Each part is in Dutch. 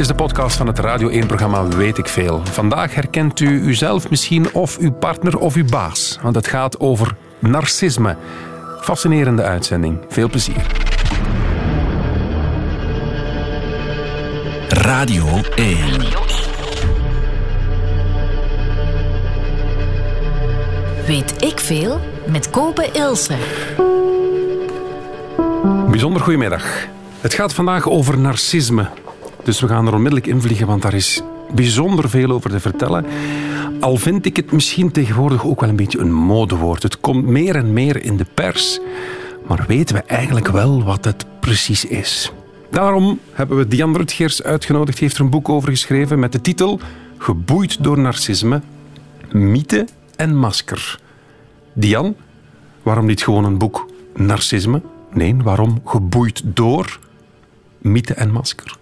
is de podcast van het Radio 1-programma Weet ik Veel. Vandaag herkent u uzelf misschien of uw partner of uw baas. Want het gaat over narcisme. Fascinerende uitzending. Veel plezier. Radio 1. Weet ik veel met Kopen Ilse. Bijzonder goedemiddag. Het gaat vandaag over narcisme. Dus we gaan er onmiddellijk in vliegen, want daar is bijzonder veel over te vertellen. Al vind ik het misschien tegenwoordig ook wel een beetje een modewoord. Het komt meer en meer in de pers. Maar weten we eigenlijk wel wat het precies is? Daarom hebben we Diane Rutgers uitgenodigd. Die heeft er een boek over geschreven met de titel Geboeid door narcisme, mythe en masker. Diane, waarom niet gewoon een boek narcisme? Nee, waarom geboeid door mythe en masker?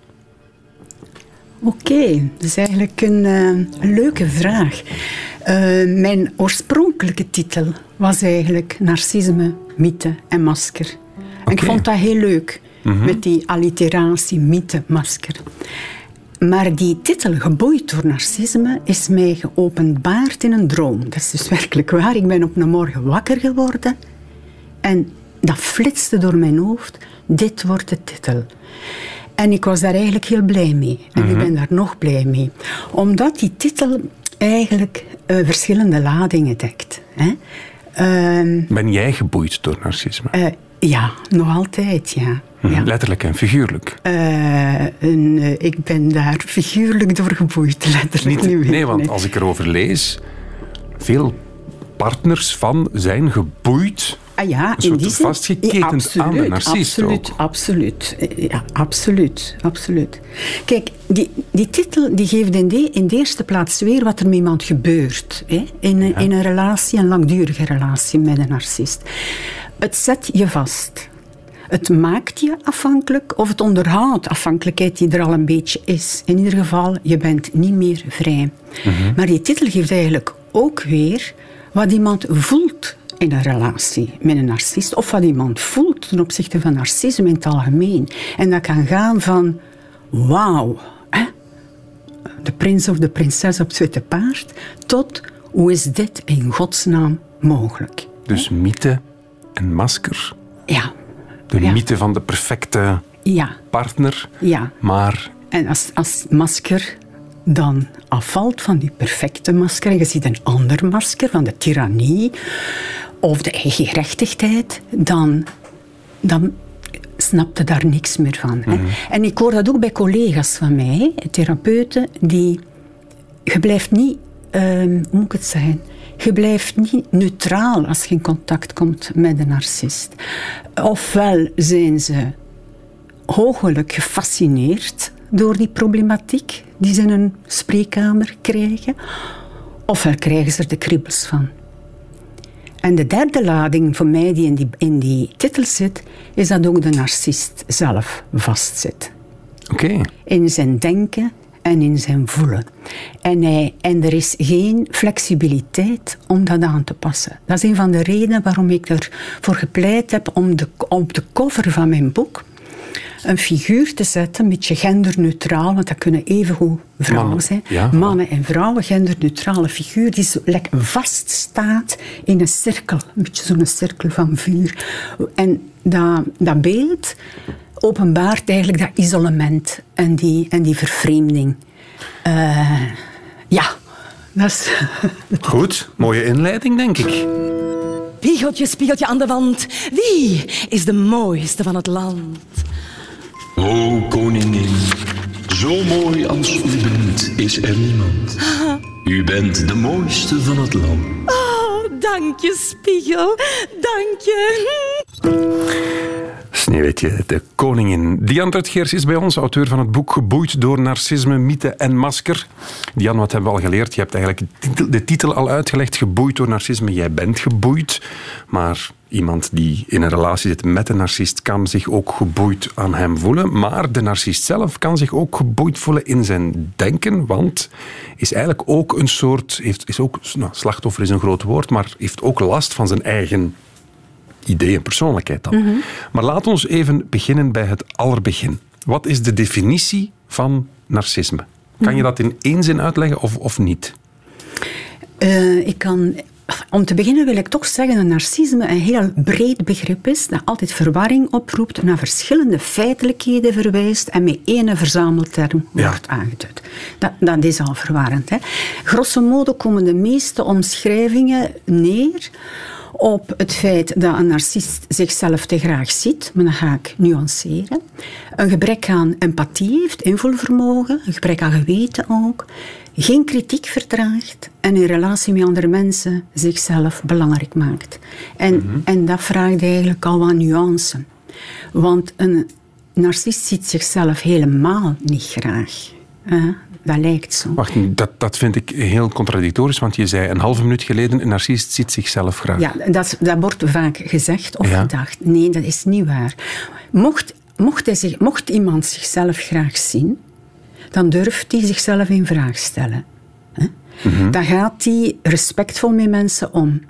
Oké, dat is eigenlijk een, een leuke vraag. Uh, mijn oorspronkelijke titel was eigenlijk Narcisme, mythe en masker. En ik vond dat heel leuk, mm -hmm. met die alliteratie mythe, masker. Maar die titel, Geboeid door narcisme, is mij geopenbaard in een droom. Dat is dus werkelijk waar. Ik ben op een morgen wakker geworden en dat flitste door mijn hoofd. Dit wordt de titel. En ik was daar eigenlijk heel blij mee. En mm -hmm. ik ben daar nog blij mee. Omdat die titel eigenlijk uh, verschillende ladingen dekt. Hè. Uh, ben jij geboeid door narcisme? Uh, ja, nog altijd, ja. Mm -hmm. ja. Letterlijk en figuurlijk? En, ik ben daar figuurlijk door geboeid, letterlijk Niet, niet. Nee, want nee. als ik erover lees, veel partners van zijn geboeid Ah ja, een soort in die zin, vastgeketend ja, absoluut, aan de narcist absoluut, ook. Absoluut, ja, absoluut, absoluut. Kijk, die, die titel die geeft in de, in de eerste plaats weer wat er met iemand gebeurt. Hè? In, ja. in een relatie, een langdurige relatie met een narcist. Het zet je vast. Het maakt je afhankelijk of het onderhoudt afhankelijkheid die er al een beetje is. In ieder geval, je bent niet meer vrij. Mm -hmm. Maar die titel geeft eigenlijk ook weer wat iemand voelt in een relatie met een narcist. Of wat iemand voelt ten opzichte van narcisme in het algemeen. En dat kan gaan van, wauw, de prins of de prinses op het witte paard, tot, hoe is dit in godsnaam mogelijk? Dus mythe en masker. Ja. De ja. mythe van de perfecte ja. partner. Ja. Maar... En als, als masker dan afvalt van die perfecte masker en je ziet een ander masker van de tirannie of de eigen gerechtigheid, dan, dan snapte daar niks meer van. Mm -hmm. En ik hoor dat ook bij collega's van mij, therapeuten, die... Je blijft niet... Um, hoe moet ik het zeggen? Je blijft niet neutraal als je in contact komt met een narcist. Ofwel zijn ze hoogelijk gefascineerd door die problematiek die ze in een spreekkamer krijgen, ofwel krijgen ze er de kriebels van. En de derde lading voor mij die in die, in die titel zit, is dat ook de narcist zelf vastzit. Oké. Okay. In zijn denken en in zijn voelen. En, hij, en er is geen flexibiliteit om dat aan te passen. Dat is een van de redenen waarom ik ervoor gepleit heb om de, op de cover van mijn boek een figuur te zetten, een beetje genderneutraal, want dat kunnen evengoed vrouwen Mannen. zijn. Ja. Mannen en vrouwen, genderneutrale figuur, die zo lekker vaststaat in een cirkel, een beetje zo'n cirkel van vuur. En dat, dat beeld openbaart eigenlijk dat isolement en die, en die vervreemding. Uh, ja, dat is... Goed, mooie inleiding, denk ik. Spiegeltje, spiegeltje aan de wand. Wie is de mooiste van het land? O koningin, zo mooi als u bent, is er niemand. U bent de mooiste van het land. Oh, dank je, spiegel. Dank je. Sneeuwwitje, de koningin. Diane Rutgers is bij ons, auteur van het boek Geboeid door narcisme, mythe en masker. Diane, wat hebben we al geleerd? Je hebt eigenlijk de titel al uitgelegd, Geboeid door narcisme. Jij bent geboeid, maar iemand die in een relatie zit met een narcist kan zich ook geboeid aan hem voelen. Maar de narcist zelf kan zich ook geboeid voelen in zijn denken, want is eigenlijk ook een soort, heeft, is ook, nou, slachtoffer is een groot woord, maar heeft ook last van zijn eigen idee en persoonlijkheid dan. Mm-hmm. Maar laat ons even beginnen bij het allerbegin. Wat is de definitie van narcisme. Kan je dat in één zin uitleggen of, of niet? Uh, ik kan om te beginnen wil ik toch zeggen dat narcisme een heel breed begrip is, dat altijd verwarring oproept, naar verschillende feitelijkheden verwijst en met één verzamelterm wordt aangeduid. Dat, dat is al verwarrend. Hè. Grosso modo komen de meeste omschrijvingen neer op het feit dat een narcist zichzelf te graag ziet, maar dat ga ik nuanceren. Een gebrek aan empathie heeft, invoelvermogen, een gebrek aan geweten ook, geen kritiek verdraagt en in relatie met andere mensen zichzelf belangrijk maakt. En, mhm. en dat vraagt eigenlijk al wat nuance. Want een narcist ziet zichzelf helemaal niet graag. Dat lijkt zo. Wacht, dat, dat vind ik heel contradictorisch, want je zei een halve minuut geleden, een narcist ziet zichzelf graag. Ja, dat, dat wordt vaak gezegd of gedacht. Nee, dat is niet waar. Mocht, mocht, hij zich, mocht iemand zichzelf graag zien, dan durft hij zichzelf in vraag stellen. Mhm. Dan gaat hij respectvol met mensen om.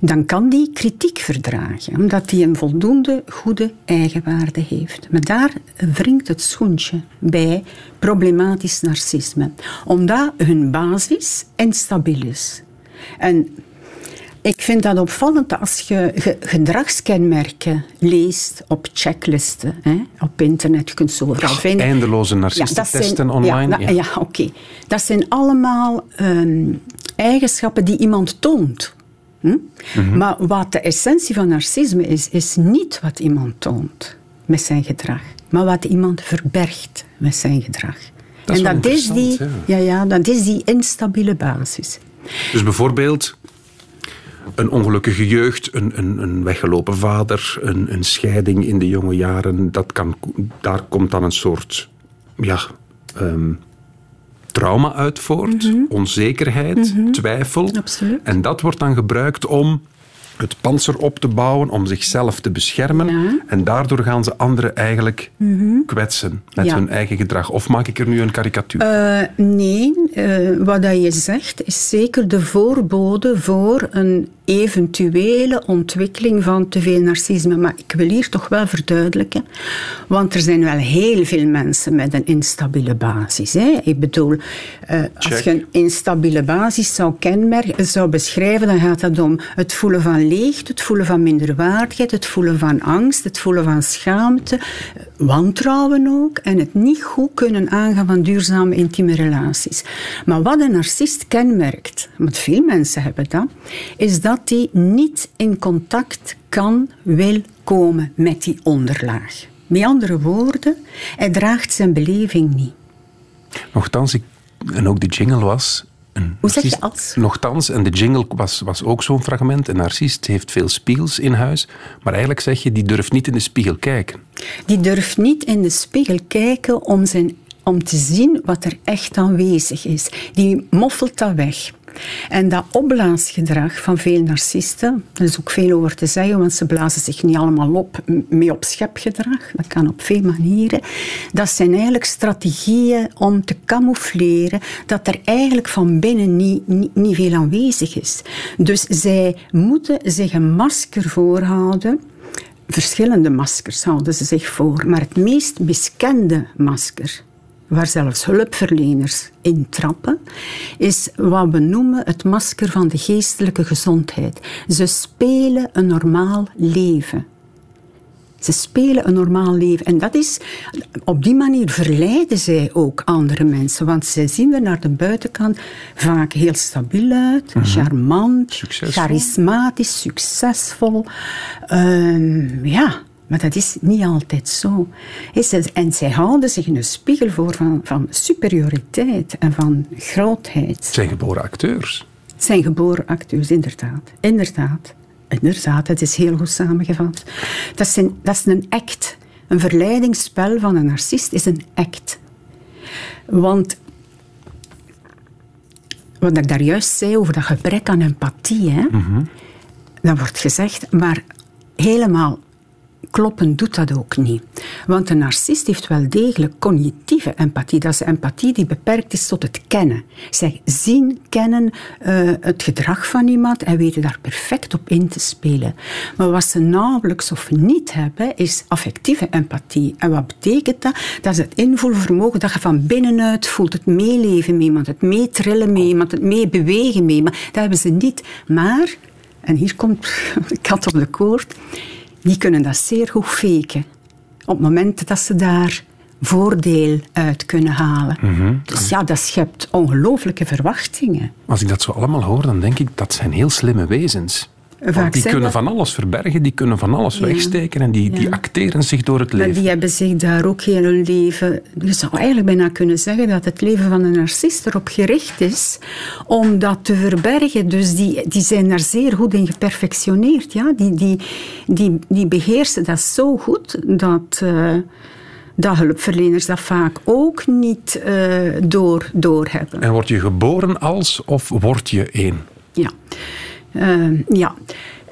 Dan kan die kritiek verdragen, omdat hij een voldoende goede eigenwaarde heeft. Maar daar wringt het schoentje bij problematisch narcisme, omdat hun basis instabiel is. En ik vind dat opvallend als je gedragskenmerken leest op checklisten hè, op internet. Je kunt overal vinden. Eindeloze narcistentesten online. Ja, ja. oké. Dat zijn allemaal ehm, eigenschappen die iemand toont. Hm? Mhm. Maar wat de essentie van narcisme is, is niet wat iemand toont met zijn gedrag, maar wat iemand verbergt met zijn gedrag. Dat en dat is, die, ja. Ja, dat is die instabiele basis. Dus bijvoorbeeld een ongelukkige jeugd, een, een, een weggelopen vader, een, een, scheiding in de jonge jaren, dat kan, daar komt dan een soort ja, um, trauma uit voort, mhm. onzekerheid, mhm. twijfel. Absoluut. En dat wordt dan gebruikt om het panzer op te bouwen om zichzelf te beschermen. En daardoor gaan ze anderen eigenlijk mhm. kwetsen met hun eigen gedrag. Of maak ik er nu een karikatuur? Uh, nee, uh, wat dat je zegt is zeker de voorbode voor een eventuele ontwikkeling van te veel narcisme. Maar ik wil hier toch wel verduidelijken, want er zijn wel heel veel mensen met een instabiele basis. Hè. Ik bedoel, uh, als je een instabiele basis zou kenmerken, zou beschrijven, dan gaat het om het voelen van het voelen van minderwaardigheid, het voelen van angst, het voelen van schaamte, wantrouwen ook en het niet goed kunnen aangaan van duurzame intieme relaties. Maar wat een narcist kenmerkt, want veel mensen hebben dat, is dat hij niet in contact kan, wil komen met die onderlaag. Met andere woorden, hij draagt zijn beleving niet. Nochtans, ik, en ook de jingle was hoe zeg je als? Nochtans, en de jingle was, was ook zo'n fragment. Een narcist heeft veel spiegels in huis, maar eigenlijk zeg je, die durft niet in de spiegel kijken. Die durft niet in de spiegel kijken om, zijn, om te zien wat er echt aanwezig is. Die moffelt dat weg. En dat opblaasgedrag van veel narcisten, er is ook veel over te zeggen, want ze blazen zich niet allemaal op met op schepgedrag. Dat kan op veel manieren. Dat zijn eigenlijk strategieën om te camoufleren dat er eigenlijk van binnen niet, niet, niet veel aanwezig is. Dus zij moeten zich een masker voorhouden verschillende maskers houden ze zich voor, maar het meest miskende masker waar zelfs hulpverleners in trappen, is wat we noemen het masker van de geestelijke gezondheid. Ze spelen een normaal leven. Ze spelen een normaal leven. En dat is, op die manier verleiden zij ook andere mensen. Want zij zien er naar de buitenkant vaak heel stabiel uit, mhm. charmant, charismatisch, succesvol. Uh, ja, maar dat is niet altijd zo. En zij houden zich in een spiegel voor van, van superioriteit en van grootheid. Het zijn geboren acteurs. Het zijn geboren acteurs, inderdaad. Inderdaad. Inderdaad, het is heel goed samengevat. Dat is een, dat is een act. Een verleidingsspel van een narcist is een act. Want wat ik daar juist zei over dat gebrek aan empathie, hè, mm dat wordt gezegd, maar helemaal kloppen doet dat ook niet. Want de narcist heeft wel degelijk cognitieve empathie. Dat is empathie die beperkt is tot het kennen. Zij zien, kennen uh, het gedrag van iemand en weten daar perfect op in te spelen. Maar wat ze nauwelijks of niet hebben, is affectieve empathie. En wat betekent dat? Dat is het invoelvermogen dat je van binnenuit voelt. Het meeleven met iemand, het meetrillen met iemand, het meebewegen met iemand. Dat hebben ze niet. Maar, en hier komt de kat op de koord, die kunnen dat zeer goed faken. Op het moment dat ze daar voordeel uit kunnen halen. Mhm. Dus ja, dat schept ongelooflijke verwachtingen. Als ik dat zo allemaal hoor, dan denk ik dat zijn heel slimme wezens. Want die kunnen van alles verbergen, die kunnen van alles wegsteken en die, die acteren zich door het leven. Maar die hebben zich daar ook heel hun leven... Je zou eigenlijk bijna kunnen zeggen dat het leven van een narcist erop gericht is om dat te verbergen. Dus die, die zijn daar zeer goed in geperfectioneerd. Ja? Die, die, die, die beheersen dat zo goed dat... Uh, dat hulpverleners dat vaak ook niet uh, door, door hebben. En word je geboren als of word je één? Ja. Uh, ja,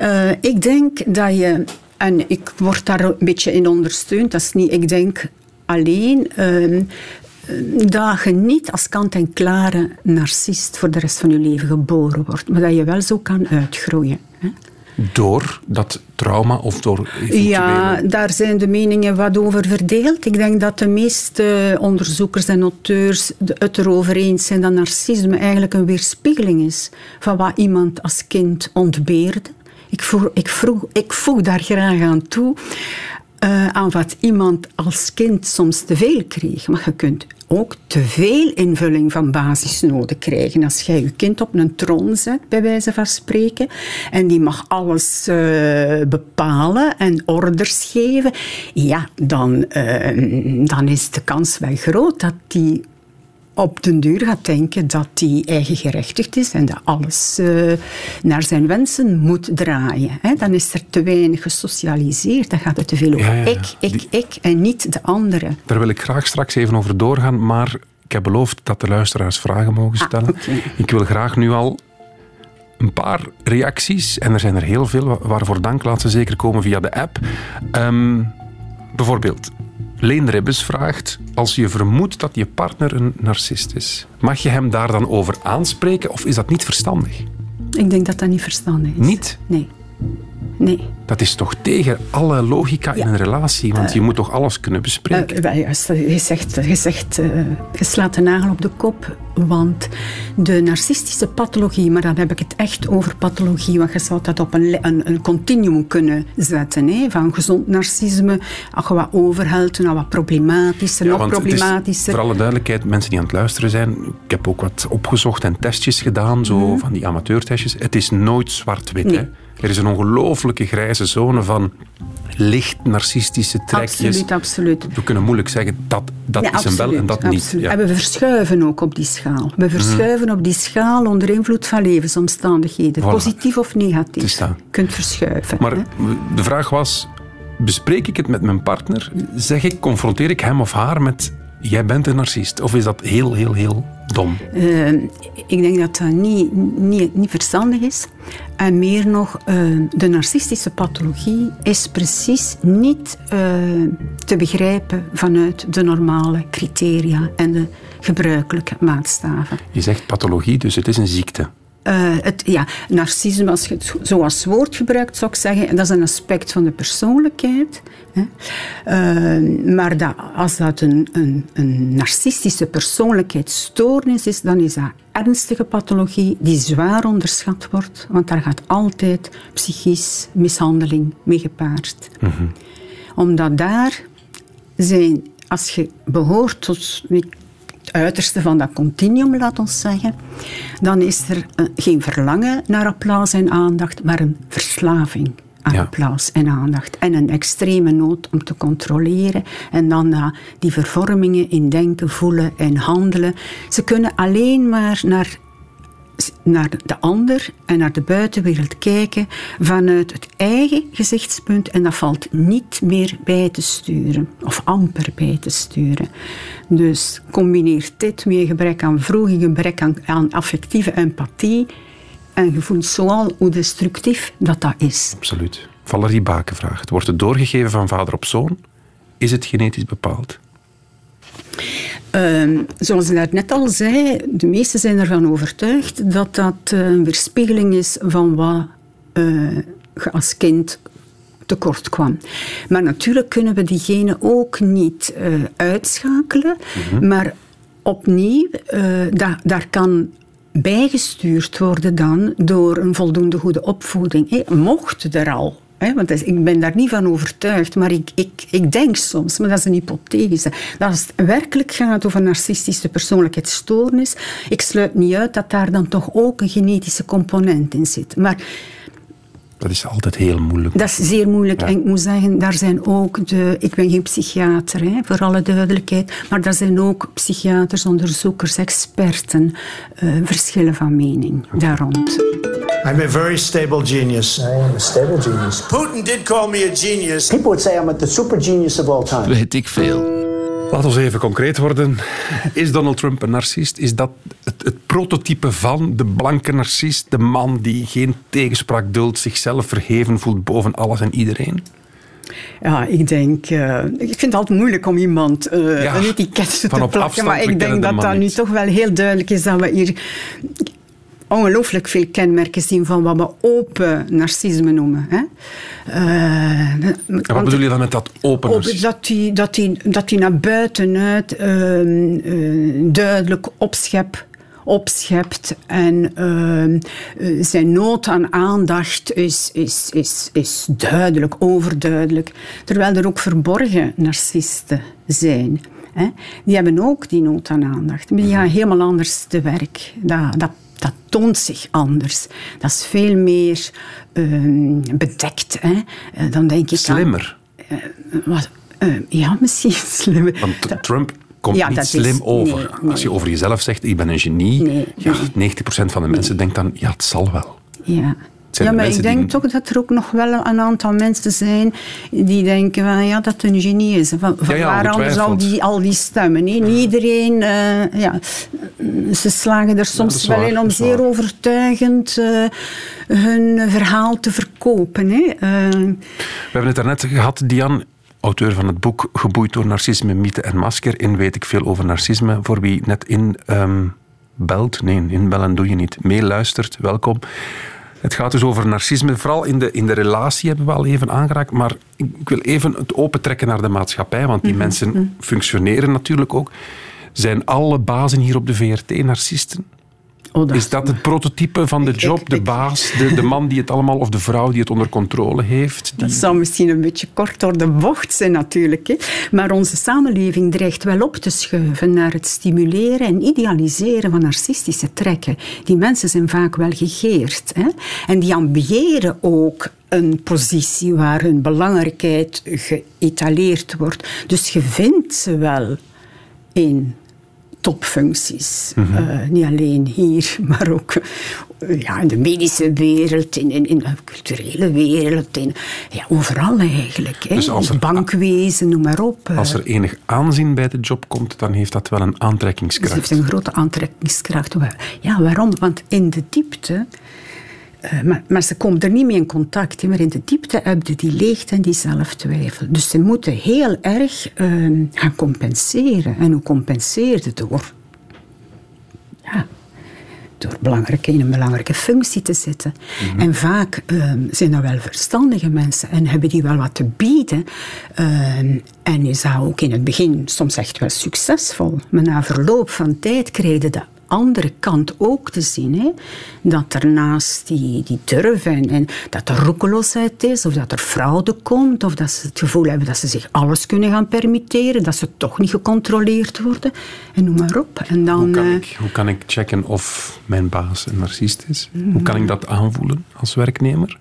uh, ik denk dat je, en ik word daar een beetje in ondersteund, dat is niet, ik denk alleen uh, dat je niet als kant-en-klare narcist voor de rest van je leven geboren wordt, maar dat je wel zo kan uitgroeien. Hè? Door dat trauma of door Ja, daar zijn de meningen wat over verdeeld. Ik denk dat de meeste onderzoekers en auteurs het erover eens zijn dat narcisme eigenlijk een weerspiegeling is van wat iemand als kind ontbeerde. Ik voeg, ik, vroeg, ik voeg daar graag aan toe. Uh, aan wat iemand als kind soms te veel kreeg. Maar je kunt ook te veel invulling van basisnoden krijgen. Als jij je kind op een troon zet, bij wijze van spreken, en die mag alles uh, bepalen en orders geven, ja, dan, uh, dan is de kans wel groot dat die op den duur gaat denken dat hij eigengerechtigd is en dat alles uh, naar zijn wensen moet draaien. Hè? Dan is er te weinig gesocialiseerd. Dan gaat het te veel over ja, ja, ja. ik, ik, Die... ik en niet de anderen. Daar wil ik graag straks even over doorgaan, maar ik heb beloofd dat de luisteraars vragen mogen stellen. Ah, okay. Ik wil graag nu al een paar reacties, en er zijn er heel veel, waarvoor dank laat ze zeker komen via de app. Um, bijvoorbeeld, Leen Ribbes vraagt: Als je vermoedt dat je partner een narcist is, mag je hem daar dan over aanspreken of is dat niet verstandig? Ik denk dat dat niet verstandig is. Niet? Nee. Nee. Dat is toch tegen alle logica ja. in een relatie, want uh, je moet toch alles kunnen bespreken? Uh, juist, je, zegt, je, zegt, uh, je slaat de nagel op de kop, want de narcistische pathologie, maar dan heb ik het echt over pathologie, want je zou dat op een, een, een continuum kunnen zetten, hè, van gezond narcisme, je wat overhelt, naar wat problematischer, ja, nog problematischer. voor alle duidelijkheid, mensen die aan het luisteren zijn, ik heb ook wat opgezocht en testjes gedaan, zo mm. van die amateurtestjes. Het is nooit zwart-wit, nee. Er is een ongelooflijke grijze zone van licht narcistische trekjes. Absoluut, absoluut. We kunnen moeilijk zeggen dat, dat ja, is absoluut, hem wel en dat absoluut. niet. Ja. En we verschuiven ook op die schaal. We verschuiven mm. op die schaal onder invloed van levensomstandigheden. Voilà. Positief of negatief. Je kunt verschuiven. Maar hè? de vraag was, bespreek ik het met mijn partner? Zeg ik, confronteer ik hem of haar met jij bent een narcist? Of is dat heel, heel, heel dom? Uh, ik denk dat dat niet, niet, niet verstandig is. En meer nog, uh, de narcistische pathologie is precies niet uh, te begrijpen vanuit de normale criteria en de gebruikelijke maatstaven. Je zegt pathologie, dus het is een ziekte. Uh, het, ja, narcisme, als je het zo als woord gebruikt, zou ik zeggen, dat is een aspect van de persoonlijkheid. Hè. Uh, maar dat, als dat een, een, een narcistische persoonlijkheidsstoornis is, dan is dat ernstige pathologie die zwaar onderschat wordt, want daar gaat altijd psychisch mishandeling mee gepaard. Mm-hmm. Omdat daar zijn, als je behoort tot het uiterste van dat continuum, laat ons zeggen, dan is er uh, geen verlangen naar applaus en aandacht, maar een verslaving aan Ja. applaus en aandacht. En een extreme nood om te controleren. En dan uh, die vervormingen in denken, voelen en handelen. Ze kunnen alleen maar naar naar de ander en naar de buitenwereld kijken vanuit het eigen gezichtspunt en dat valt niet meer bij te sturen of amper bij te sturen. Dus combineer dit met gebrek aan vroege gebrek aan, aan affectieve empathie en je voelt zoal hoe destructief dat dat is. Absoluut. Valerie Baken vraagt, wordt het doorgegeven van vader op zoon? Is het genetisch bepaald? Ehm, zoals ik net al zei, de meesten zijn ervan overtuigd dat dat eh, een weerspiegeling is van wat uh, je als kind tekort kwam. Maar natuurlijk kunnen we die genen ook niet uh, uitschakelen. Mhm. Maar opnieuw, daar, daar kan bijgestuurd worden dan door een voldoende goede opvoeding. Hey, mocht er al want ik ben daar niet van overtuigd, maar ik, ik, ik denk soms, maar dat is een hypothese, dat als het werkelijk gaat over narcistische persoonlijkheidsstoornis, ik sluit niet uit dat daar dan toch ook een genetische component in zit. Maar dat is altijd heel moeilijk. Dat is zeer moeilijk. En ik moet zeggen, daar zijn ook de... Ik ben geen psychiater, hè, voor alle duidelijkheid. Maar daar zijn ook psychiaters, onderzoekers, experten. Uh, verschillen van mening daar rond. I'm a very stable genius. I am a stable genius. Putin did call me a genius. People would say I'm the super genius of all time. Weet ik veel. Laten we even concreet worden. Is Donald Trump een narcist? Is dat het, het, prototype van de blanke narcist? De man die geen tegenspraak duldt, zichzelf verheven voelt boven alles en iedereen? Ja, ik denk... Uh, ik vind het altijd moeilijk om iemand uh, ja, een etiket te plakken. Maar ik denk dat dat nu toch wel heel duidelijk is dat we hier ongelooflijk veel kenmerken zien van wat we open narcisme noemen. Hè. Uh, en wat bedoel je dan met dat open narcisme? Dat hij dat die, dat die naar buitenuit uh, uh, duidelijk opschep, opschept en ehm, eh, zijn nood aan aandacht is, is, is, is duidelijk, overduidelijk. Terwijl er ook verborgen narcisten zijn. Hè. Die hebben ook die nood aan aandacht. Maar die gaan helemaal anders te werk. Dat, dat dat toont zich anders. Dat is veel meer uh, bedekt. Hè. Uh, dan denk ik Slimmer? Aan, uh, wat, ja, misschien slimmer. Want Trump komt ja, niet slim is, over. Nee. Als je over jezelf zegt, ik ben een genie, nee, ja, 90% van de mensen denkt dan, ja, het zal wel. Ja, ja, maar ik denk toch dat er ook nog wel een aantal mensen zijn die denken van, ja, dat een genie is. Van, van ja, waar anders al die, al die stemmen? Niet iedereen, uh, ja, ze slagen er soms wel in om zeer overtuigend uh, hun verhaal te verkopen. Hè. Uh, We hebben het daarnet gehad, Diane auteur van het boek Geboeid door narcisme, mythe en masker. In weet ik veel over narcisme. Voor wie net in um, belt, nee, inbellen doe je niet, meeluistert, welkom. Het gaat dus over narcisme. Vooral in de, in de relatie hebben we al even aangeraakt. Maar ik wil even het opentrekken naar de maatschappij. Want die mhm. mensen mhm. functioneren natuurlijk ook. Zijn alle bazen hier op de VRT narcisten? Oh, is dat het prototype van de job, de baas, de, de, man die het allemaal, of de vrouw die het onder controle heeft? Dat zou misschien een beetje kort door de bocht zijn natuurlijk. Hè. Maar onze samenleving dreigt wel op te schuiven naar het stimuleren en idealiseren van narcistische trekken. Die mensen zijn vaak wel gegeerd. Hè. En die ambiëren ook een positie waar hun belangrijkheid geëtaleerd wordt. Dus je vindt ze wel in topfuncties. Mm niet alleen hier, maar ook uh, ja, in de medische wereld, in, in, in de culturele wereld, in, ja, overal eigenlijk. Hè. Dus als er, bankwezen, noem maar op. Als er enig aanzien bij de job komt, dan heeft dat wel een aantrekkingskracht. Het heeft een grote aantrekkingskracht. Ja, waarom? Want in de diepte uh, maar, maar, ze komen er niet mee in contact. Maar in de diepte hebben die leegte en die zelftwijfel. Dus ze moeten heel erg uh, gaan compenseren. En hoe compenseer je door? Ja, door belangrijke, in een belangrijke functie te zitten. Mm En vaak uh, zijn dat wel verstandige mensen en hebben die wel wat te bieden. Ehm, en is dat ook in het begin soms echt wel succesvol. Maar na verloop van tijd krijg je dat andere kant ook te zien. Hè? Dat er naast die, die durf en, en, dat er roekeloosheid is, of dat er fraude komt, of dat ze het gevoel hebben dat ze zich alles kunnen gaan permitteren, dat ze toch niet gecontroleerd worden, en noem maar op. En dan, hoe, kan eh, ik, hoe kan ik checken of mijn baas een narcist is? Hoe kan ik dat aanvoelen als werknemer?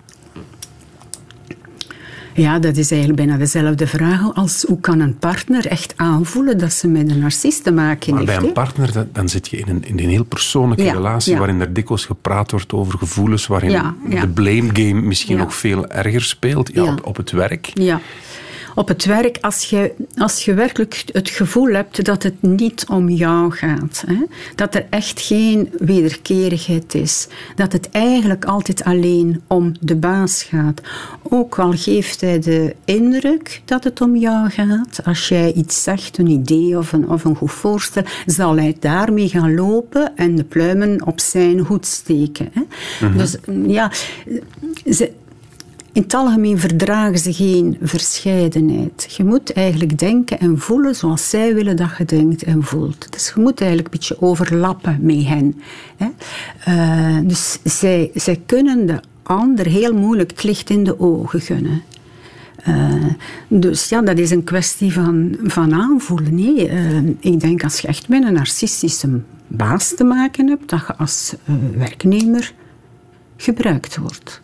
Ja, dat is eigenlijk bijna dezelfde vraag als hoe kan een partner echt aanvoelen dat ze met een narcist te maken maar heeft. bij een partner dan zit je in een, in een heel persoonlijke relatie waarin er dikwijls gepraat wordt over gevoelens, waarin de blame game misschien nog veel erger speelt op, op het werk. Ja. Op het werk, als je, als je werkelijk het gevoel hebt dat het niet om jou gaat, hè? dat er echt geen wederkerigheid is, dat het eigenlijk altijd alleen om de baas gaat, ook al geeft hij de indruk dat het om jou gaat, als jij iets zegt, een idee of een, of een goed voorstel, zal hij daarmee gaan lopen en de pluimen op zijn hoed steken. Hè? Dus ja, ze, in het algemeen verdragen ze geen verscheidenheid. Je moet eigenlijk denken en voelen zoals zij willen dat je denkt en voelt. Dus je moet eigenlijk een beetje overlappen met hen. Hè. Uh, dus zij, zij kunnen de ander heel moeilijk het licht in de ogen gunnen. Uh, dus ja, dat is een kwestie van, van aanvoelen. Nee, uh, ik denk als je echt met een narcistische baas te maken hebt, dat je als werknemer gebruikt wordt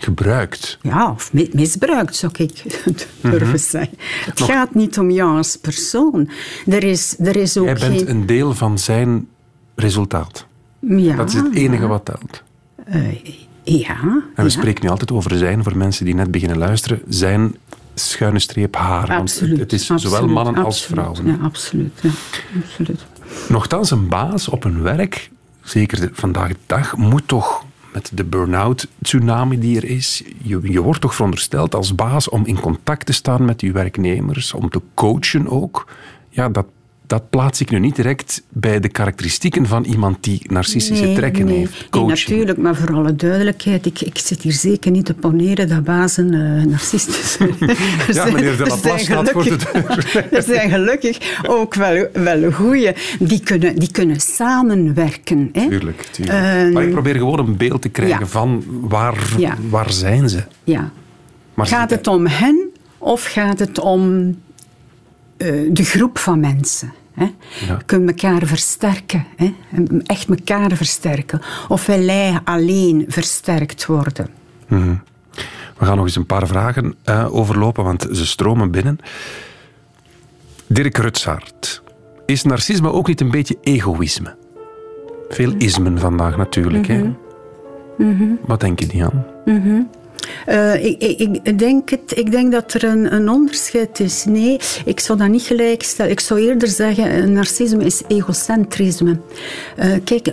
gebruikt. Ja, of misbruikt, zou ik durven mm zeggen. Het gaat niet om jou als persoon. Er is, er is ook Jij bent een deel van zijn resultaat. Ja, dat is het enige ja. wat telt. Uh, ja. En we ja. spreken nu altijd over zijn, voor mensen die net beginnen luisteren. Zijn schuine streep haar. Absoluut, Want het is absoluut, zowel mannen als vrouwen. Ja, absoluut. Ja, absoluut. Nochtans, een baas op een werk, zeker vandaag de dag, moet toch met de burn-out tsunami die er is. Je, je wordt toch verondersteld als baas om in contact te staan met je werknemers, om te coachen ook. Ja, dat, dat plaats ik nu niet direct bij de karakteristieken van iemand die narcistische nee, trekken nee. heeft. Nee, natuurlijk, maar voor alle duidelijkheid, ik, ik zit hier zeker niet te poneren dat bazen uh, narcistisch zijn. ja, meneer de Laplace staat voor de deur. er zijn gelukkig ook wel, wel goeie. Die kunnen, die kunnen samenwerken. Hè? Tuurlijk, tuurlijk. Uh, maar ik probeer gewoon een beeld te krijgen ja. van waar, ja. waar zijn ze. Ja. Maar gaat het om hen of gaat het om uh, de groep van mensen? Hè? Ja. Kunnen elkaar versterken. Hè? Echt elkaar versterken. Of wij alleen versterkt worden. Mm -hmm. We gaan nog eens een paar vragen uh, overlopen, want ze stromen binnen. Dirk Rutsaert. Is narcisme ook niet een beetje egoïsme? Veel ismen vandaag natuurlijk. Mm -hmm. hè? Mm -hmm. Wat denk je, Diane? Uh, ik, ik, denk het, ik denk dat er een, een, onderscheid is. Nee, ik zou dat niet gelijk stellen. Ik zou eerder zeggen, narcisme is egocentrisme. Uh, kijk,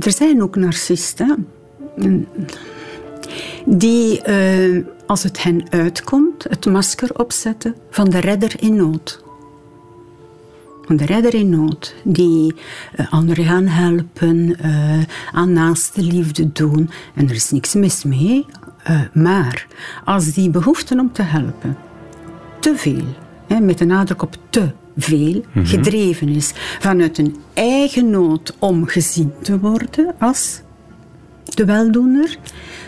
er zijn ook narcisten die, als het hen uitkomt, het masker opzetten van de redder in nood. Van de redder in nood, die anderen gaan helpen, aan naaste liefde doen. En er is niks mis mee. Uh, maar als die behoefte om te helpen te veel, hè, met de nadruk op te veel, -hmm. gedreven is vanuit een eigen nood om gezien te worden als de weldoener,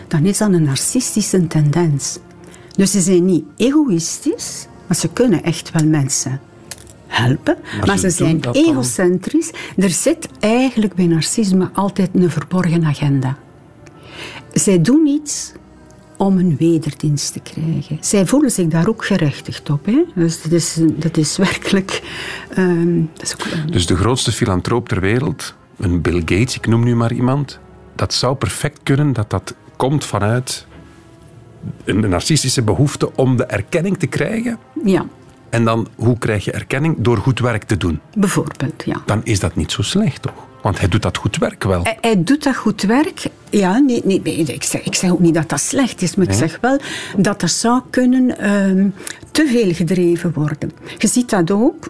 dan is dat een narcistische tendens. Dus ze zijn niet egoïstisch, maar ze kunnen echt wel mensen helpen, maar, maar ze, ze zijn egocentrisch. Dan... Er zit eigenlijk bij narcisme altijd een verborgen agenda. Zij doen iets om een wederdienst te krijgen. Zij voelen zich daar ook gerechtigd op. Hè? Dus dat is, dat is werkelijk... Um, dat is ook. Dus de grootste filantroop ter wereld, een Bill Gates, ik noem nu maar iemand, dat zou perfect kunnen dat dat komt vanuit een narcistische behoefte om de erkenning te krijgen. Ja. En dan, hoe krijg je erkenning? Door goed werk te doen. Bijvoorbeeld, ja. Dan is dat niet zo slecht, toch? Want hij doet dat goed werk wel. Hij, hij doet dat goed werk. Ja, nee, nee, ik, zeg, ik zeg ook niet dat dat slecht is, maar nee? ik zeg wel dat er zou kunnen um, te veel gedreven worden. Je ziet dat ook.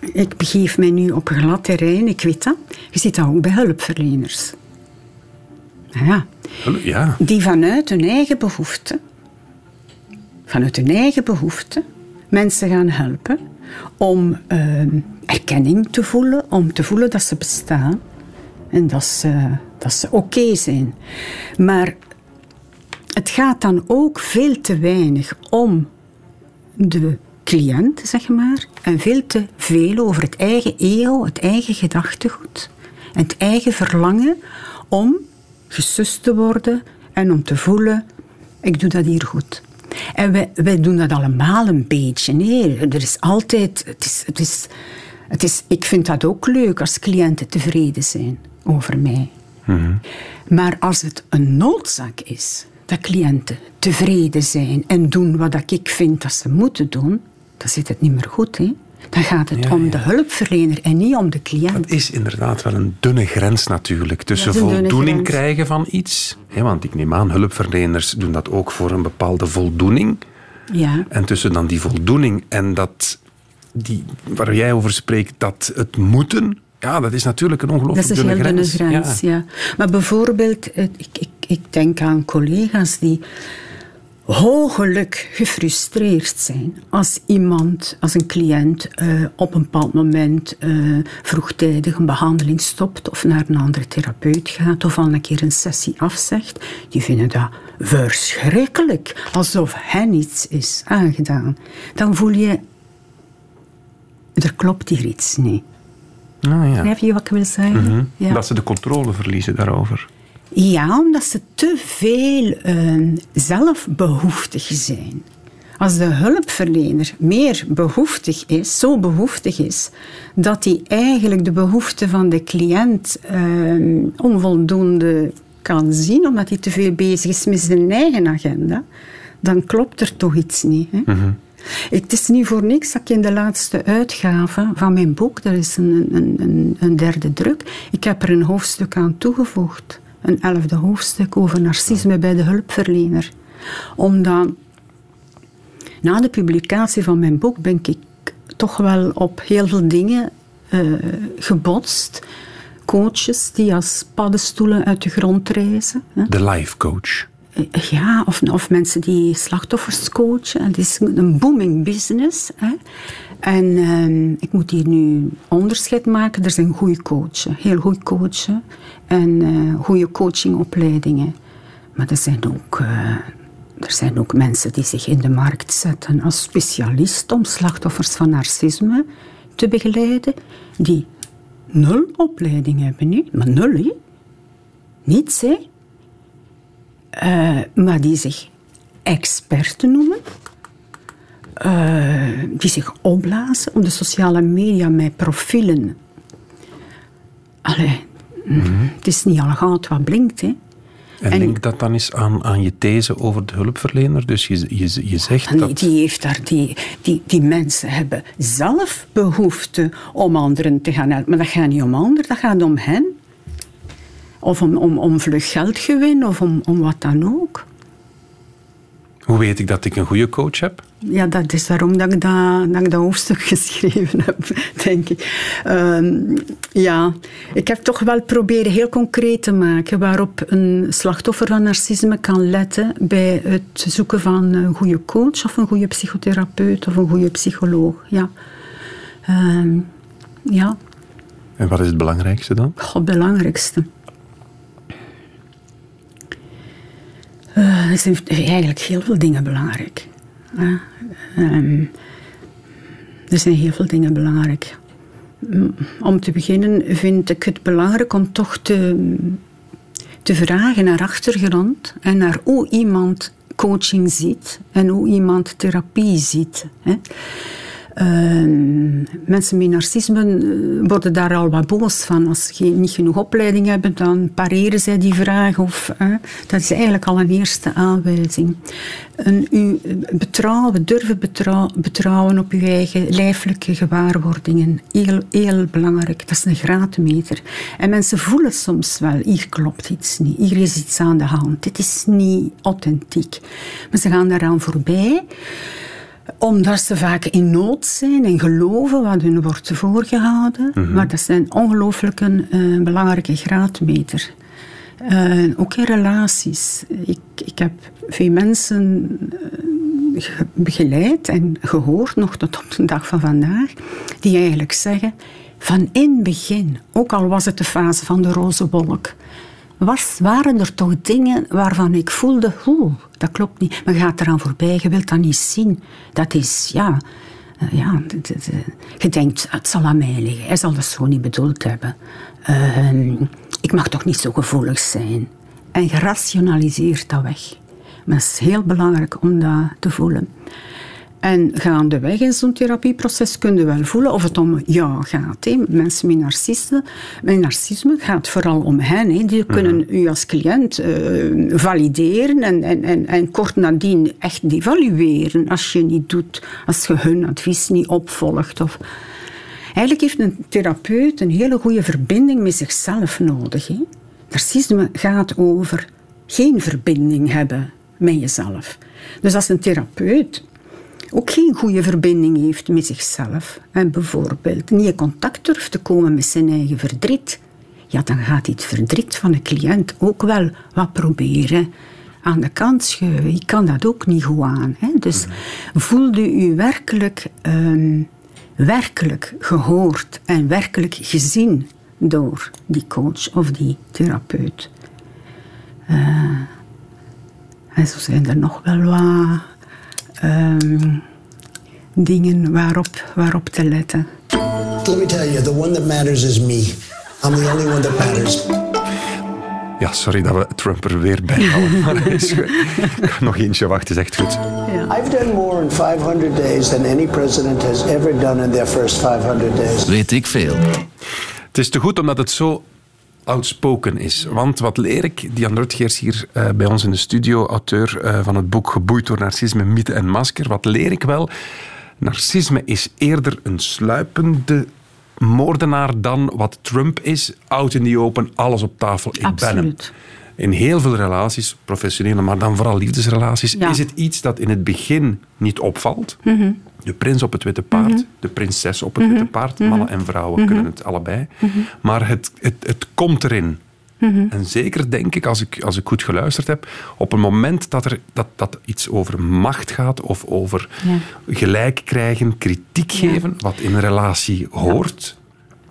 Ik begeef mij nu op glad terrein, ik weet dat. Je ziet dat ook bij hulpverleners. Ja. ja. Die vanuit hun eigen behoefte, vanuit hun eigen behoefte, mensen gaan helpen om uh, erkenning te voelen, om te voelen dat ze bestaan en dat ze, dat ze oké zijn. Maar het gaat dan ook veel te weinig om de cliënt, zeg maar, en veel te veel over het eigen ego, het eigen gedachtegoed en het eigen verlangen om gesust te worden en om te voelen, ik doe dat hier goed. En wij, wij doen dat allemaal een beetje. Nee, er is altijd... Het is, het is, ik vind dat ook leuk als cliënten tevreden zijn over mij. Mhm. Maar als het een noodzaak is, dat cliënten tevreden zijn en doen wat ik vind dat ze moeten doen, dan zit het niet meer goed. Hè? Dan gaat het Ja, om ja. de hulpverlener en niet om de cliënt. Dat is inderdaad wel een dunne grens natuurlijk. Tussen voldoening krijgen van iets. Hè, want ik neem aan, hulpverleners doen dat ook voor een bepaalde voldoening. Ja. En tussen dan die voldoening en dat, die, waar jij over spreekt, dat het moeten. Ja, dat is natuurlijk een Dat ongelooflijk is een dunne heel dunne grens. ja. Maar bijvoorbeeld, ik, ik, ik denk aan collega's die hogelijk gefrustreerd zijn als iemand, als een cliënt eh, op een bepaald moment eh, vroegtijdig een behandeling stopt of naar een andere therapeut gaat of al een keer een sessie afzegt. Die vinden dat verschrikkelijk, alsof hen iets is aangedaan. Dan voel je, er klopt hier iets niet. Ah, ja. Begrijp je wat ik wil zeggen? ja. Dat ze de controle verliezen daarover. Ja, omdat ze te veel eh, zelfbehoeftig zijn. Als de hulpverlener meer behoeftig is, zo behoeftig is, dat hij eigenlijk de behoeften van de cliënt eh, onvoldoende kan zien, omdat hij te veel bezig is met zijn eigen agenda, dan klopt er toch iets niet. Hè? Het is niet voor niks dat ik in de laatste uitgave van mijn boek, dat is een, een, een, derde druk, ik heb er een hoofdstuk aan toegevoegd. Een elfde hoofdstuk over narcisme bij de hulpverlener. Omdat na de publicatie van mijn boek ben ik toch wel op heel veel dingen eh, gebotst. Coaches die als paddenstoelen uit de grond reizen. De life coach. Ja, of, mensen die slachtoffers coachen. Het is een booming business. Hè. En ehm, ik moet hier nu onderscheid maken. Er zijn goede coachen, heel goed coachen. En eh goede coachingopleidingen. Maar er zijn, ook, eh, er zijn ook mensen die zich in de markt zetten als specialist om slachtoffers van narcisme te begeleiden. Die nul opleiding hebben, hè. maar nul, hè. Niets, hè. Eh, maar die zich experten noemen. Eh, die zich opblazen op de sociale media met profielen. Allee, het is niet al goud wat blinkt, hè. En, En- denk dat dan eens aan, aan je these over de hulpverlener. Dus je, je, je zegt Nee, dat... die, heeft daar, die, die, die mensen hebben zelf behoefte om anderen te gaan helpen. Maar dat gaat niet om anderen, dat gaat om hen. Of om, om, om vlug geldgewin, of om, om wat dan ook. Hoe weet ik dat ik een goede coach heb? Ja, dat is daarom dat ik dat, dat, ik dat hoofdstuk geschreven heb, denk ik. Ehm, ja, ik heb toch wel proberen heel concreet te maken waarop een slachtoffer van narcisme kan letten bij het zoeken van een goede coach of een goede psychotherapeut of een goede psycholoog. Ja. Ehm, ja, En wat is het belangrijkste dan? Het belangrijkste. Eh, er zijn eigenlijk heel veel dingen belangrijk. Eh, ehm, er zijn heel veel dingen belangrijk. Om te beginnen vind ik het belangrijk om toch te, te vragen naar achtergrond en naar hoe iemand coaching ziet en hoe iemand therapie ziet. Ehm, mensen met narcisme eh, worden daar al wat boos van. Als ze niet genoeg opleiding hebben, dan pareren zij die vraag. Of, eh, dat is eigenlijk al een eerste aanwijzing. En u betrouwen, durven betrouw- betrouwen op uw eigen lijfelijke gewaarwordingen. Heel, heel belangrijk. Dat is een graadmeter. En mensen voelen soms wel, hier klopt iets niet. Hier is iets aan de hand. Dit is niet authentiek. Maar ze gaan daaraan voorbij omdat ze vaak in nood zijn en geloven wat hun wordt voorgehouden. Maar dat zijn ongelooflijk een eh, belangrijke graadmeter. Eh, ook in relaties. Ik, ik heb veel mensen eh, ge- begeleid en gehoord, nog tot op de dag van vandaag, die eigenlijk zeggen, van in het begin, ook al was het de fase van de roze wolk, was, waren er toch dingen waarvan ik voelde, oeh, dat klopt niet. Je gaat eraan voorbij, je wilt dat niet zien. Dat is, ja... eh, ja je denkt, het zal aan mij liggen. Hij zal dat zo niet bedoeld hebben. Ehm, ik mag toch niet zo gevoelig zijn. En je rationaliseert dat weg. Maar het is heel belangrijk om dat te voelen. En gaandeweg in zo'n therapieproces kun je wel voelen of het om jou gaat. Mensen met narcisme, met narcisme gaat vooral om hen. Die kunnen u als cliënt eh, valideren en, en, en, en kort nadien echt devalueren als je niet doet, als je hun advies niet opvolgt. Of... Eigenlijk heeft een therapeut een hele goede verbinding met zichzelf nodig. Narcisme gaat over geen verbinding hebben met jezelf. Dus als een therapeut ook geen goede verbinding heeft met zichzelf en bijvoorbeeld niet in contact durft te komen met zijn eigen verdriet, ja, dan gaat hij het verdriet van de cliënt ook wel wat proberen aan de kant schuiven. Ik kan dat ook niet goed aan. Hè? Dus voelde u werkelijk, ehm, werkelijk gehoord en werkelijk gezien door die coach of die therapeut? Eh, en zo zijn er nog wel wat ehm, dingen waarop, waarop te letten. Let me tell you, the one that matters is me. I'm the only one that matters. Ja, sorry dat we Trump er weer bij halen. maar is nog eentje wachten, is echt goed. I've done more in 500 days than any president has ever done in their first 500 days. Weet ik veel. Het is te goed omdat het zo outspoken is. Want wat leer ik? Diane Rutgers hier eh, bij ons in de studio, auteur eh, van het boek Geboeid door narcisme, mythe en masker. Wat leer ik wel? Narcisme is eerder een sluipende moordenaar dan wat Trump is. Out in the open, alles op tafel. Ik ben hem. Absoluut. In heel veel relaties, professionele, maar dan vooral liefdesrelaties, Ja. is het iets dat in het begin niet opvalt. De prins op het witte paard, de prinses op het witte paard. Mannen en vrouwen kunnen het allebei. Maar het, het, het komt erin. En zeker denk ik, als ik, als ik goed geluisterd heb, op een moment dat er dat, dat iets over macht gaat of over gelijk krijgen, kritiek geven, wat in een relatie hoort,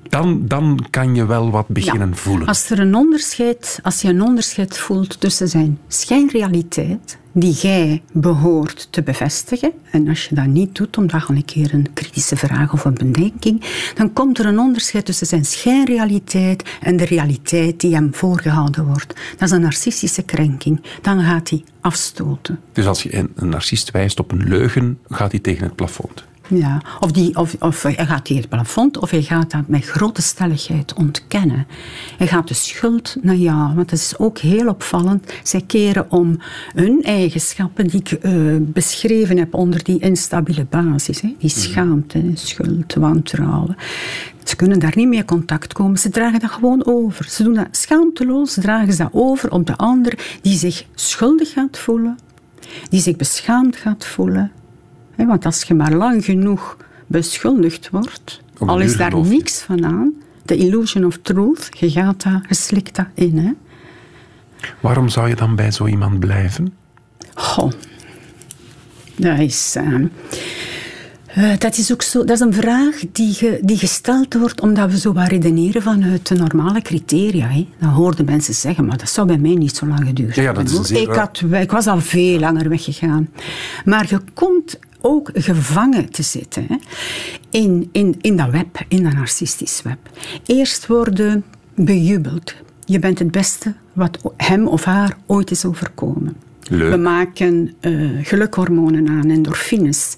dan, dan kan je wel wat beginnen Ja. voelen. Als, er een onderscheid, als je een onderscheid voelt tussen zijn schijnrealiteit, die jij behoort te bevestigen, en als je dat niet doet, omdat je een keer een kritische vraag of een bedenking, dan komt er een onderscheid tussen zijn schijnrealiteit en de realiteit die hem voorgehouden wordt. Dat is een narcistische krenking. Dan gaat hij afstoten. Dus als je een narcist wijst op een leugen, gaat hij tegen het plafond. Ja, of, die, of, of hij gaat tegen het plafond, of hij gaat dat met grote stelligheid ontkennen. Hij gaat de schuld naar jou, want dat is ook heel opvallend. Zij keren om hun eigenschappen die ik eh, beschreven heb onder die instabiele basis. Hè, die schaamte, schuld, wantrouwen. Ze kunnen daar niet mee in contact komen. Ze dragen dat gewoon over. Ze doen dat schaamteloos, dragen ze dat over op de ander die zich schuldig gaat voelen, die zich beschaamd gaat voelen. Want als je maar lang genoeg beschuldigd wordt, al is daar geloof niks van aan, de illusion of truth, je gaat dat, je slikt dat in. Hè. Waarom zou je dan bij zo iemand blijven? Goh, dat is... eh, eh, dat is ook zo, dat is een vraag die, ge- die gesteld wordt omdat we zo wat redeneren vanuit de normale criteria. Hè. Dan hoorden mensen zeggen, maar dat zou bij mij niet zo lang geduurd Ja, ja, dat is hebben. een zeer ik, had, ik was al veel langer weggegaan. Maar je komt ook gevangen te zitten hè, in, in, in dat web, in dat narcistisch web. Eerst worden bejubeld. Je bent het beste wat hem of haar ooit is overkomen. Leuk. We maken eh, gelukhormonen aan, endorfines.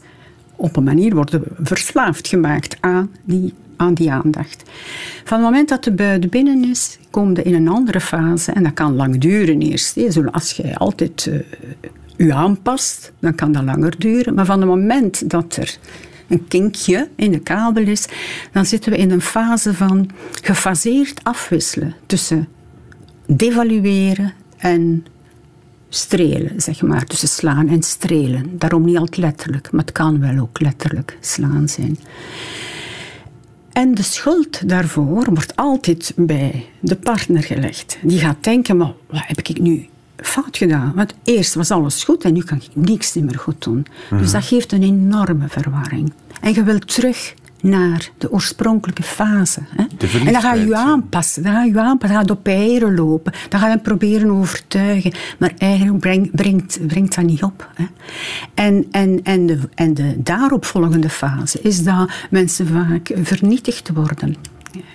Op een manier worden verslaafd gemaakt aan die, aan die aandacht. Van het moment dat de buiten binnen is, kom je in een andere fase. En dat kan lang duren eerst. Als je altijd eh, je aanpast, dan kan dat langer duren. Maar van het moment dat er een kinkje in de kabel is, dan zitten we in een fase van gefaseerd afwisselen tussen devalueren en strelen, zeg maar. Tussen slaan en strelen. Daarom niet altijd letterlijk, maar het kan wel ook letterlijk slaan zijn. En de schuld daarvoor wordt altijd bij de partner gelegd. Die gaat denken, maar wat heb ik nu fout gedaan? Want eerst was alles goed en nu kan ik niks meer goed doen. Dus dat geeft een enorme verwarring. En je wilt terug naar de oorspronkelijke fase. Hè? En dan ga je aanpassen. Dan ga je aanpassen. Dan ga je op eieren lopen. Dan ga je proberen overtuigen. Maar eigenlijk breng- brengt, brengt dat niet op. Hè? En, en, en, de, en de daaropvolgende fase is dat mensen vaak vernietigd worden.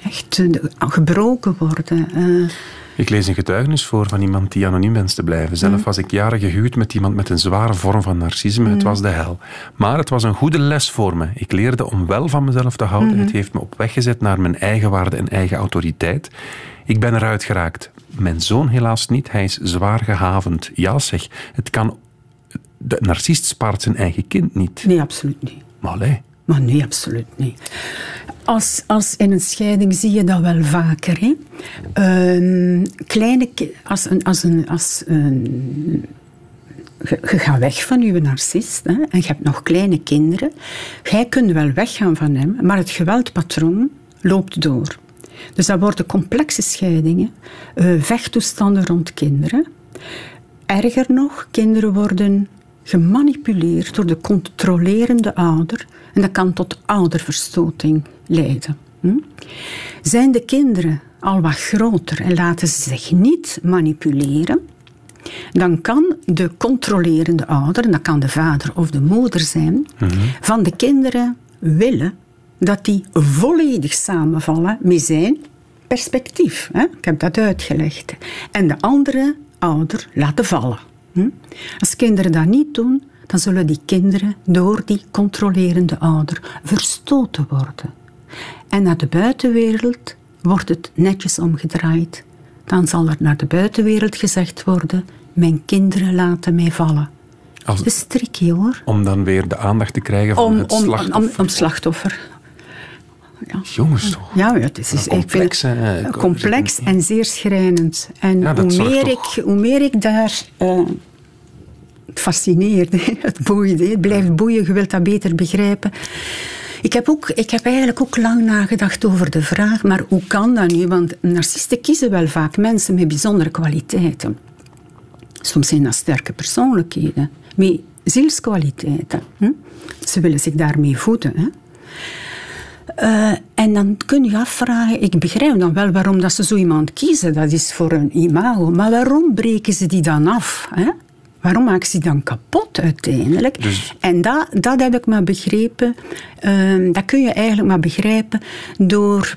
Echt eh, gebroken worden. eh, Ik lees een getuigenis voor van iemand die anoniem wenst te blijven. Zelf Mm. was ik jaren gehuwd met iemand met een zware vorm van narcisme. Het was de hel. Maar het was een goede les voor me. Ik leerde om wel van mezelf te houden. Mhm. Het heeft me op weg gezet naar mijn eigen waarde en eigen autoriteit. Ik ben eruit geraakt. Mijn zoon helaas niet. Hij is zwaar gehavend. Ja zeg, het kan... De narcist spaart zijn eigen kind niet. Nee, absoluut niet. Maar allee. Maar nee, absoluut niet. Als, in een scheiding zie je dat wel vaker. Hè? Ehm, kleine, als als als je gaat weg van je narcist hè, en je hebt nog kleine kinderen. Jij kunt wel weggaan van hem, maar het geweldpatroon loopt door. Dus dat worden complexe scheidingen, eh, vechttoestanden rond kinderen. Erger nog, kinderen worden gemanipuleerd door de controlerende ouder en dat kan tot ouderverstoting leiden. Hm? Zijn de kinderen al wat groter en laten ze zich niet manipuleren, dan kan de controlerende ouder, en dat kan de vader of de moeder zijn, van de kinderen willen dat die volledig samenvallen met zijn perspectief. Hè? Ik heb dat uitgelegd. En de andere ouder laten vallen. Hm? Als kinderen dat niet doen, dan zullen die kinderen door die controlerende ouder verstoten worden. En naar de buitenwereld wordt het netjes omgedraaid. Dan zal er naar de buitenwereld gezegd worden: Mijn kinderen laten mij vallen. Als- Dat is tricky hoor. Om dan weer de aandacht te krijgen van Om, het om, slachtoffer. om slachtoffer. Jongens toch. Ja, ja, het is, ik vind complex, het hè, complex en zeer schrijnend. En Ja, hoe, meer toch- ik, hoe meer ik daar... eh, het fascineerde, het boeide, het blijft boeien, je wilt dat beter begrijpen. Ik heb, ook, ik heb eigenlijk ook lang nagedacht over de vraag, maar hoe kan dat nu? Want narcisten kiezen wel vaak mensen met bijzondere kwaliteiten. Soms zijn dat sterke persoonlijkheden, met zielskwaliteiten. Ze willen zich daarmee voeden. Hè? Eh, en dan kun je afvragen, ik begrijp dan wel waarom dat ze zo iemand kiezen, dat is voor een imago, maar waarom breken ze die dan af? Hè? Waarom maken ze die dan kapot uiteindelijk? Dus- En dat, dat heb ik maar begrepen, ehm, dat kun je eigenlijk maar begrijpen door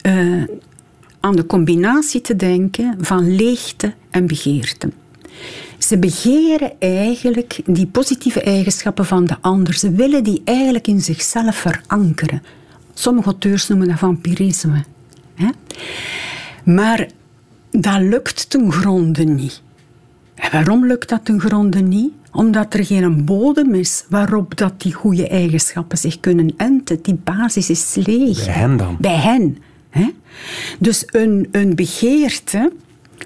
eh, aan de combinatie te denken van leegte en begeerte. Ze begeren eigenlijk die positieve eigenschappen van de ander. Ze willen die eigenlijk in zichzelf verankeren. Sommige auteurs noemen dat vampirisme. Hè? Maar dat lukt ten gronde niet. En waarom lukt dat ten gronde niet? Omdat er geen bodem is waarop dat die goede eigenschappen zich kunnen enten. Die basis is leeg. Bij hen dan? Bij hen. Hè? Dus een, een begeerte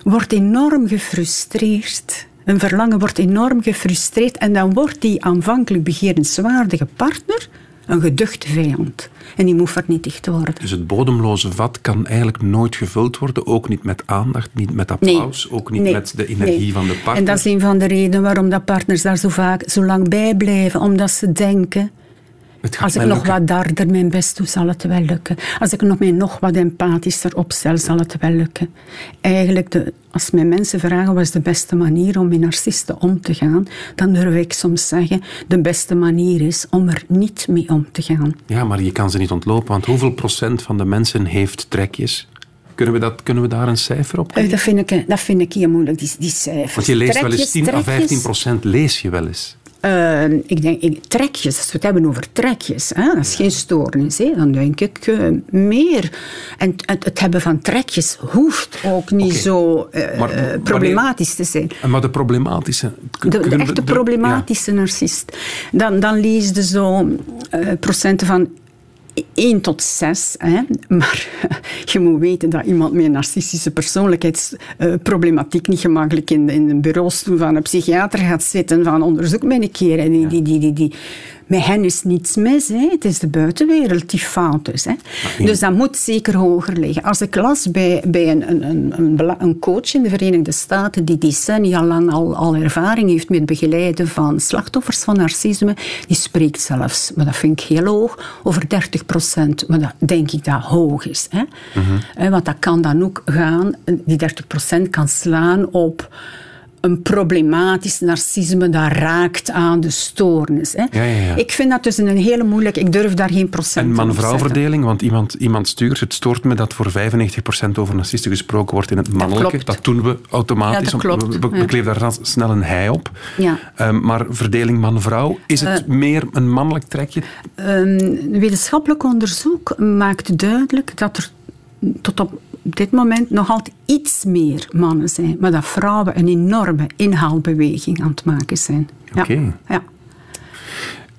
wordt enorm gefrustreerd. Een verlangen wordt enorm gefrustreerd en dan wordt die aanvankelijk begerenswaardige partner een geduchte vijand. En die moet vernietigd worden. Dus het bodemloze vat kan eigenlijk nooit gevuld worden. Ook niet met aandacht, niet met applaus, ook niet nee, met de energie nee. van de partner. En dat is een van de redenen waarom dat partners daar zo vaak zo lang bij blijven. Omdat ze denken, Het gaat als ik nog lukken. wat darder mijn best doe, zal het wel lukken. Als ik nog mij nog wat empathischer opstel, zal het wel lukken. Eigenlijk, de, als mij mensen vragen wat is de beste manier om met narcisten om te gaan, dan durf ik soms zeggen, de beste manier is om er niet mee om te gaan. Ja, maar je kan ze niet ontlopen, want hoeveel procent van de mensen heeft trekjes? Kunnen we, dat, kunnen we daar een cijfer op Eh, geven? Dat vind ik, dat vind ik heel moeilijk, die, die cijfers. Want je leest wel eens Trekjes, 10 à trekjes. 15 procent, lees je wel eens. Eh, ik denk, ik, trekjes, als we het hebben over trekjes, hè, dat is geen stoornis, hè, dan denk ik eh, meer. En het, het hebben van trekjes hoeft ook niet zo eh, Maar eh, wanneer- problematisch te zijn. Maar de problematische... De, echte de- problematische narcist. Dan, dan lees je zo procenten van 1 tot 6. Hè. Maar je moet weten dat iemand met een narcistische persoonlijkheidsproblematiek niet gemakkelijk in, in een bureaustoel van een psychiater gaat zitten van onderzoek mij een keer. En die, die, die, die, die. Met hen is niets mis. Hè. Het is de buitenwereld die fout is. Hè. Dus dat moet zeker hoger liggen. Als ik las bij, bij een, een, een, een, coach in de Verenigde Staten die decennia lang al, al ervaring heeft met begeleiden van slachtoffers van narcisme, die spreekt zelfs, maar dat vind ik heel hoog, over 30 procent. Maar dat denk ik dat hoog is. Hè. Eh, Want dat kan dan ook gaan, die 30 procent kan slaan op een problematisch narcisme dat raakt aan de stoornis. Hè. Ja, ja, ja. Ik vind dat dus een hele moeilijke... Ik durf daar geen procent En op te man-vrouw verdeling, want iemand, iemand stuurt, het stoort me dat voor 95% over narcisten gesproken wordt in het mannelijke. klopt. Dat doen we automatisch. Ja, dat klopt, We, kleven daar snel een hij op. Ja. Ehm, maar verdeling man-vrouw, is het Eh. meer een mannelijk trekje? Een wetenschappelijk onderzoek maakt duidelijk dat er tot op dit moment nog altijd iets meer mannen zijn, maar dat vrouwen een enorme inhaalbeweging aan het maken zijn. Ja. Oké. Ja.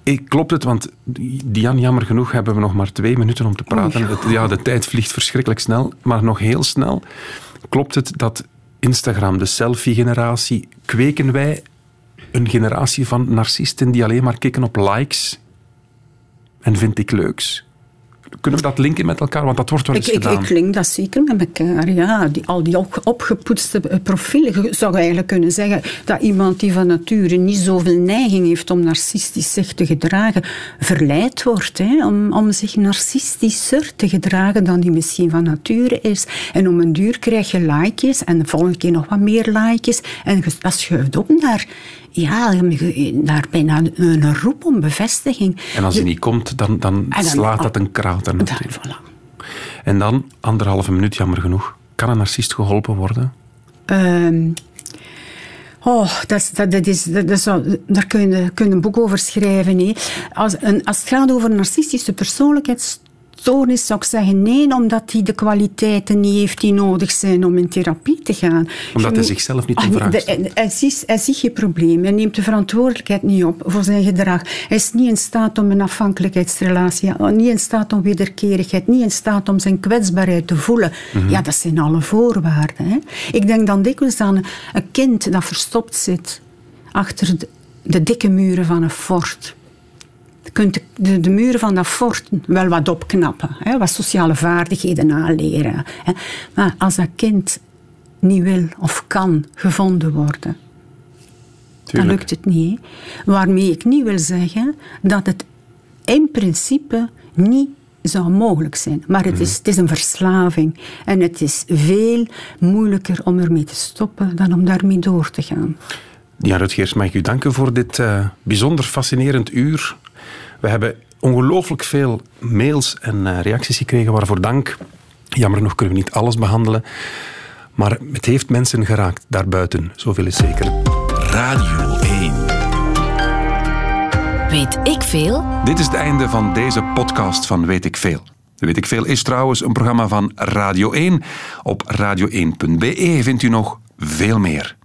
Ik, klopt het, want Diane, jammer genoeg hebben we nog maar twee minuten om te praten. Het- ja, de tijd vliegt verschrikkelijk snel, maar nog heel snel. Klopt het dat Instagram, de selfie-generatie, kweken wij een generatie van narcisten die alleen maar kikken op likes en vind ik leuks? Kunnen we dat linken met elkaar? Want dat wordt wel eens Ik, ik, gedaan. ik link dat zeker met elkaar. Ja. Die, al die op- opgepoetste eh, profielen. Je zou eigenlijk kunnen zeggen dat iemand die van nature niet zoveel neiging heeft om narcistisch zich te gedragen, verleid wordt hè, om, om zich narcistischer te gedragen dan die misschien van nature is. En om een duur krijg je likejes en de volgende keer nog wat meer likejes. En dat schuift op naar, ja, naar bijna een, een roep om bevestiging. En als die niet komt, dan, dan slaat dat een krater Daar, natuurlijk. voilà. En dan, anderhalve minuut, jammer genoeg. Kan een narcist geholpen worden? Ehm, oh, dat, is- dat, dat is, dat, zou- daar kun je, kun je een boek over schrijven. hè. Als, een, als het gaat over een narcistische persoonlijkheidsstoornis, zou ik zeggen nee, omdat hij de kwaliteiten niet heeft die nodig zijn om in therapie te gaan. Omdat hij zichzelf niet in Ah, hij, hij, ziet, geen probleem. Hij neemt de verantwoordelijkheid niet op voor zijn gedrag. Hij is niet in staat om een afhankelijkheidsrelatie, niet in staat om wederkerigheid, niet in staat om zijn kwetsbaarheid te voelen. Mhm. Ja, dat zijn alle voorwaarden. Hè. Ik denk dan dikwijls aan een kind dat verstopt zit achter de, de dikke muren van een fort. Kunt de, de, muren van dat fort wel wat opknappen, hè, wat sociale vaardigheden aanleren. Hè. Maar als dat kind niet wil of kan gevonden worden, dan lukt het niet. hè. Waarmee ik niet wil zeggen dat het in principe niet zou mogelijk zijn. Maar het is, het is een verslaving. En het is veel moeilijker om ermee te stoppen dan om daarmee door te gaan. Ja, Rutgers, mag ik u danken voor dit eh, bijzonder fascinerend uur. We hebben ongelooflijk veel mails en eh, reacties gekregen, waarvoor dank. Jammer genoeg kunnen we niet alles behandelen. Maar het heeft mensen geraakt daarbuiten, zoveel is zeker. Radio 1. Weet ik veel? Dit is het einde van deze podcast van Weet ik Veel. Weet ik Veel is trouwens een programma van Radio 1. Op radio1.be vindt u nog veel meer.